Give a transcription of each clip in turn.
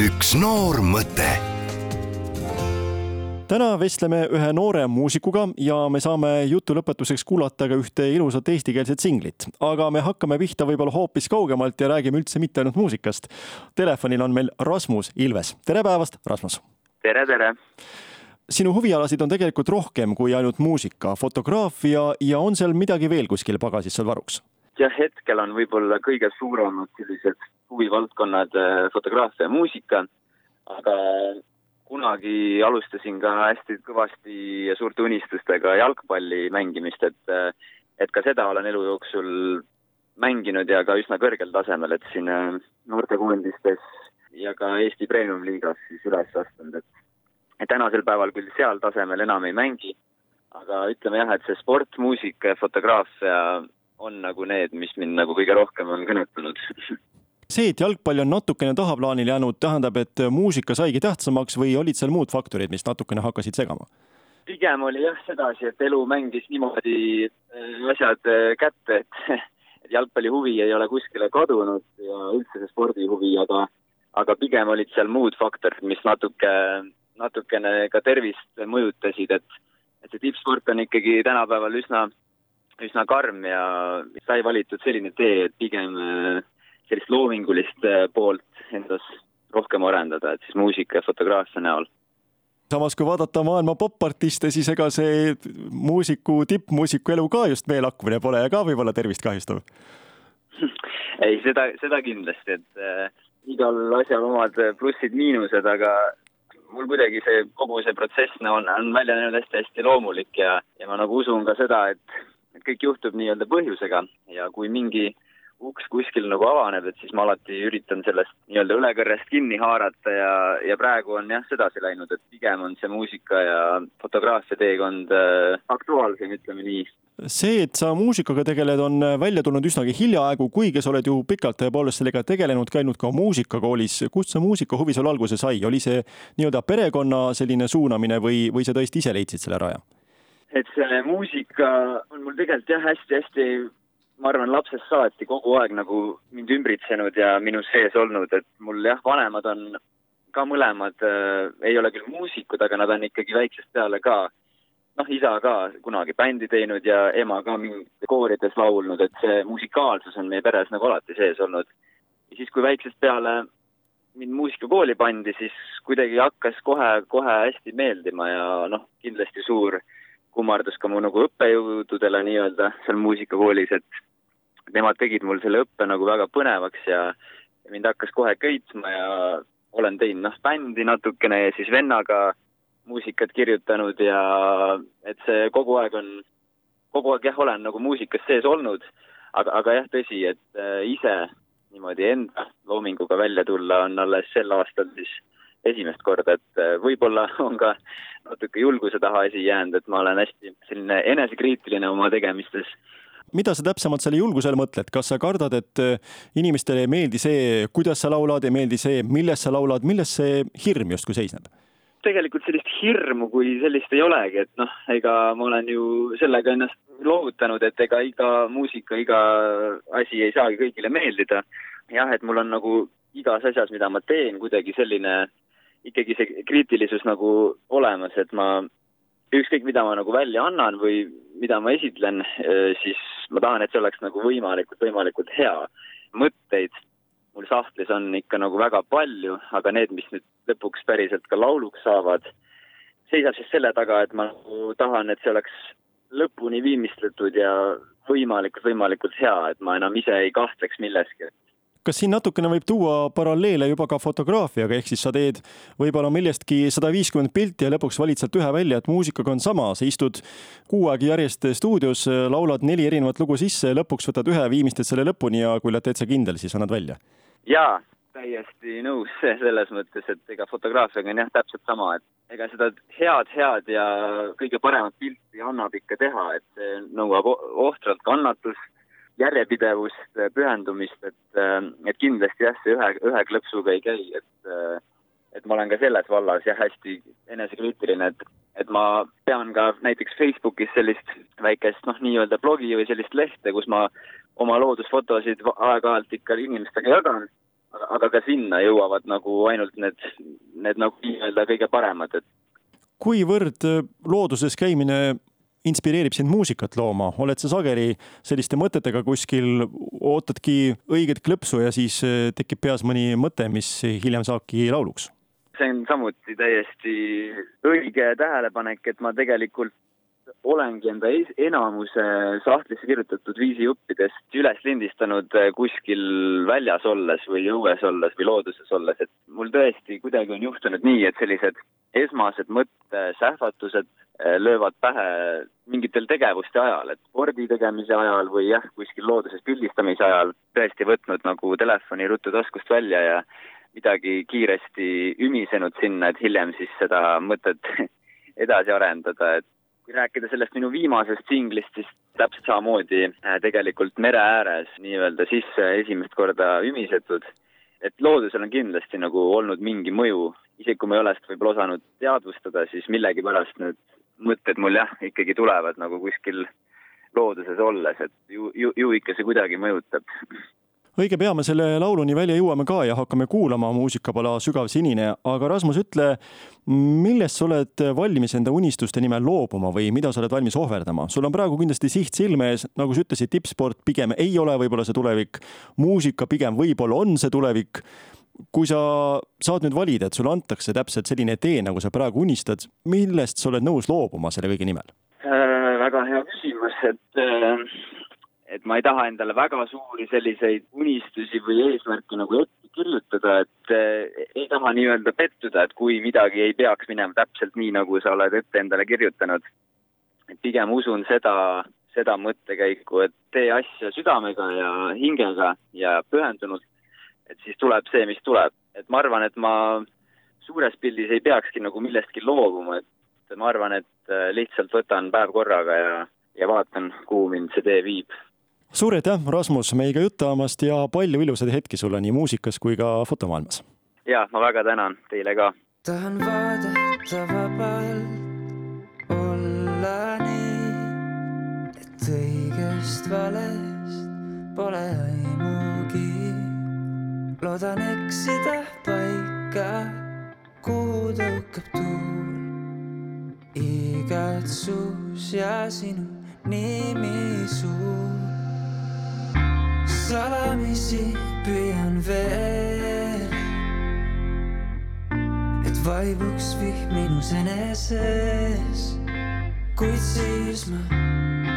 üks noor mõte täna vestleme ühe noore muusikuga ja me saame jutu lõpetuseks kuulata ka ühte ilusat eestikeelset singlit. aga me hakkame pihta võib-olla hoopis kaugemalt ja räägime üldse mitte ainult muusikast. Telefonil on meil Rasmus Ilves. tere päevast, Rasmus! tere, tere! sinu huvialasid on tegelikult rohkem kui ainult muusika, fotograafia ja on seal midagi veel kuskil pagasis sul varuks? jah, hetkel on võib-olla kõige suuremad sellised huvivaldkonnad äh, fotograafia ja muusika, aga kunagi alustasin ka hästi kõvasti ja suurte unistustega jalgpalli mängimist, et et ka seda olen elu jooksul mänginud ja ka üsna kõrgel tasemel, et siin äh, noortekoondistes ja ka Eesti Premium-liigas siis üles astunud, et tänasel päeval küll seal tasemel enam ei mängi, aga ütleme jah, et see sport, muusika ja fotograafia on nagu need, mis mind nagu kõige rohkem on kõnetanud see, et jalgpall on natukene tahaplaanile jäänud, tähendab, et muusika saigi tähtsamaks või olid seal muud faktorid, mis natukene hakkasid segama? pigem oli jah sedasi, et elu mängis niimoodi äh, asjad äh, kätte, et, et jalgpalli huvi ei ole kuskile kadunud ja üldse see spordihuvi, aga aga pigem olid seal muud faktorid, mis natuke, natukene ka tervist mõjutasid, et et see tippsport on ikkagi tänapäeval üsna, üsna karm ja sai valitud selline tee, et pigem äh, sellist loomingulist äh, poolt endas rohkem arendada, et siis muusika ja fotograafia näol. samas, kui vaadata maailma popartiste, siis ega see muusiku, tippmuusiku elu ka just meelakkumine pole ja ka võib-olla tervist kahjustav ei, seda, seda kindlasti, et äh, igal asjal omad plussid-miinused, aga mul kuidagi see, kogu see protsess on, on välja näinud hästi-hästi loomulik ja, ja ma nagu usun ka seda, et, et kõik juhtub nii-öelda põhjusega ja kui mingi äh, uks kuskil nagu avaneb, et siis ma alati üritan sellest nii-öelda õlekõrrest kinni haarata ja, ja praegu on jah sedasi läinud, et pigem on see muusika ja fotograafia teekond äh, aktuaalsem, ütleme nii. see, et sa muusikaga tegeled, on välja tulnud üsnagi hiljaaegu, kuigi sa oled ju pikalt tõepoolest sellega tegelenud, käinud ka muusikakoolis. kust see muusikahuvi sul alguse sai, oli see nii-öelda perekonna selline suunamine või, või sa tõesti ise leidsid selle raja? et see muusika on mul tegelikult jah, hästi-hästi ma arvan, lapsest saati kogu aeg nagu mind ümbritsenud ja minu sees olnud, et mul jah, vanemad on ka mõlemad äh,, ei ole küll muusikud, aga nad on ikkagi väiksest peale ka noh, isa ka kunagi bändi teinud ja ema ka koorides laulnud, et see musikaalsus on meie peres nagu alati sees olnud. ja siis, kui väiksest peale mind muusikakooli pandi, siis kuidagi hakkas kohe, kohe hästi meeldima ja noh, kindlasti suur kummardus ka mu nagu õppejõududele nii-öelda seal muusikakoolis, et nemad tegid mul selle õppe nagu väga põnevaks ja mind hakkas kohe köitma ja olen teinud noh, bändi natukene ja siis vennaga muusikat kirjutanud ja et see kogu aeg on, kogu aeg jah, olen nagu muusikas sees olnud, aga, aga jah, tõsi, et äh, ise niimoodi enda loominguga välja tulla on alles sel aastal siis esimest korda, et äh, võib-olla on ka natuke julguse taha asi jäänud, et ma olen hästi selline enesekriitiline oma tegemistes mida sa täpsemalt selle julguse all mõtled, kas sa kardad, et äh, inimestele ei meeldi see, kuidas sa laulad, ei meeldi see, millest sa laulad, milles see hirm justkui seisneb? tegelikult sellist hirmu kui sellist ei olegi, et noh, ega ma olen ju sellega ennast loovutanud, et ega iga muusika, iga asi ei saagi kõigile meeldida. jah, et mul on nagu igas asjas, mida ma teen, kuidagi selline ikkagi see kriitilisus nagu olemas, et ma ükskõik, mida ma nagu välja annan või mida ma esitlen, eh, siis ma tahan, et see oleks nagu võimalikult, võimalikult hea. mõtteid mul sahtlis on ikka nagu väga palju, aga need, mis nüüd lõpuks päriselt ka lauluks saavad, seisab siis selle taga, et ma nagu tahan, et see oleks lõpuni viimistletud ja võimalikult, võimalikult hea, et ma enam ise ei kahtleks milleski, et kas siin natukene võib tuua paralleele juba ka fotograafiaga, ehk siis sa teed võib-olla millestki sada viiskümmend pilti ja lõpuks valid sealt ühe välja, et muusikaga on sama, sa istud kuu aega järjest stuudios, laulad neli erinevat lugu sisse ja lõpuks võtad ühe, viimistled selle lõpuni ja kui oled täitsa kindel, siis annad välja? jaa, täiesti nõus selles mõttes, et ega fotograafiaga on jah, täpselt sama, et ega seda head, head ja kõige paremat pilti annab ikka teha, et see nõuab ohtralt kannatust järjepidevust, pühendumist, et, et kindlasti jah, see ühe, ühe klõpsuga ei käi, et et ma olen ka selles vallas jah, hästi enesekriitiline, et et ma pean ka näiteks Facebookis sellist väikest noh, nii-öelda blogi või sellist lehte, kus ma oma loodusfotosid aeg-ajalt ikka inimestega jagan aga, aga ka sinna jõuavad nagu ainult need, need nagu nii-öelda kõige paremad, et kuivõrd looduses käimine inspireerib sind muusikat looma, oled sa sageli selliste mõtetega kuskil, ootadki õiget klõpsu ja siis eh, tekib peas mõni mõte, mis hiljem saabki lauluks? see on samuti täiesti õige tähelepanek, et ma tegelikult olengi enda enamuse sahtlisse kirjutatud viisijuppidest üles lindistanud eh, kuskil väljas olles või õues olles või looduses olles, et mul tõesti kuidagi on juhtunud nii, et sellised esmased mõttesähvatused eh, löövad pähe mingitel tegevuste ajal, et spordi tegemise ajal või jah, kuskil looduses pildistamise ajal tõesti võtnud nagu telefoni ruttu taskust välja ja midagi kiiresti ümisenud sinna, et hiljem siis seda mõtet edasi arendada, et rääkida sellest minu viimasest singlist, siis täpselt samamoodi äh, tegelikult mere ääres nii-öelda sisse esimest korda ümisetud. et loodusel on kindlasti nagu olnud mingi mõju, isegi kui ma ei ole seda võib-olla osanud teadvustada, siis millegipärast need mõtted mul jah, ikkagi tulevad nagu kuskil looduses olles, et ju, ju, ju ikka see kuidagi mõjutab õige pea me selle lauluni välja jõuame ka ja hakkame kuulama muusikapala Sügav sinine, aga Rasmus, ütle, millest sa oled valmis enda unistuste nimel loobuma või mida sa oled valmis ohverdama? sul on praegu kindlasti siht silme ees, nagu sa ütlesid, tippsport pigem ei ole võib-olla see tulevik, muusika pigem võib-olla on see tulevik. kui sa saad nüüd valida, et sulle antakse täpselt selline tee, nagu sa praegu unistad, millest sa oled nõus loobuma selle kõige nimel äh,? väga hea küsimus, et äh et ma ei taha endale väga suuri selliseid unistusi või eesmärke nagu ette kirjutada, et eh, ei taha nii-öelda pettuda, et kui midagi ei peaks minema täpselt nii, nagu sa oled ette endale kirjutanud. et pigem usun seda, seda mõttekäiku, et tee asja südamega ja hingega ja pühendunult, et siis tuleb see, mis tuleb. et ma arvan, et ma suures pildis ei peakski nagu millestki loobuma, et ma arvan, et eh, lihtsalt võtan päev korraga ja, ja vaatan, kuhu mind see tee viib suur aitäh, Rasmus, meiega juttu ajamast ja palju ilusaid hetki sulle nii muusikas kui ka fotomaailmas! ja ma väga tänan teile ka! tahan vaadata vabalt, olla nii, et õigest valest pole aimugi. loodan eksida paika, kuhu tõukab tuul. igatsus ja sinu nimi suur salamisi püüan veel, et vaibuks vihm minus eneses. kuid siis ma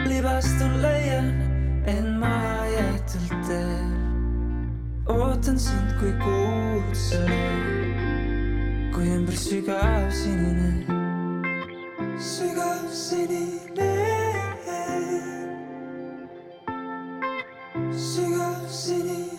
libastun, leian end maha jäetud teel. ootan sind kui kuutsele, kui ümber sügav sinine, sügav sinine. city.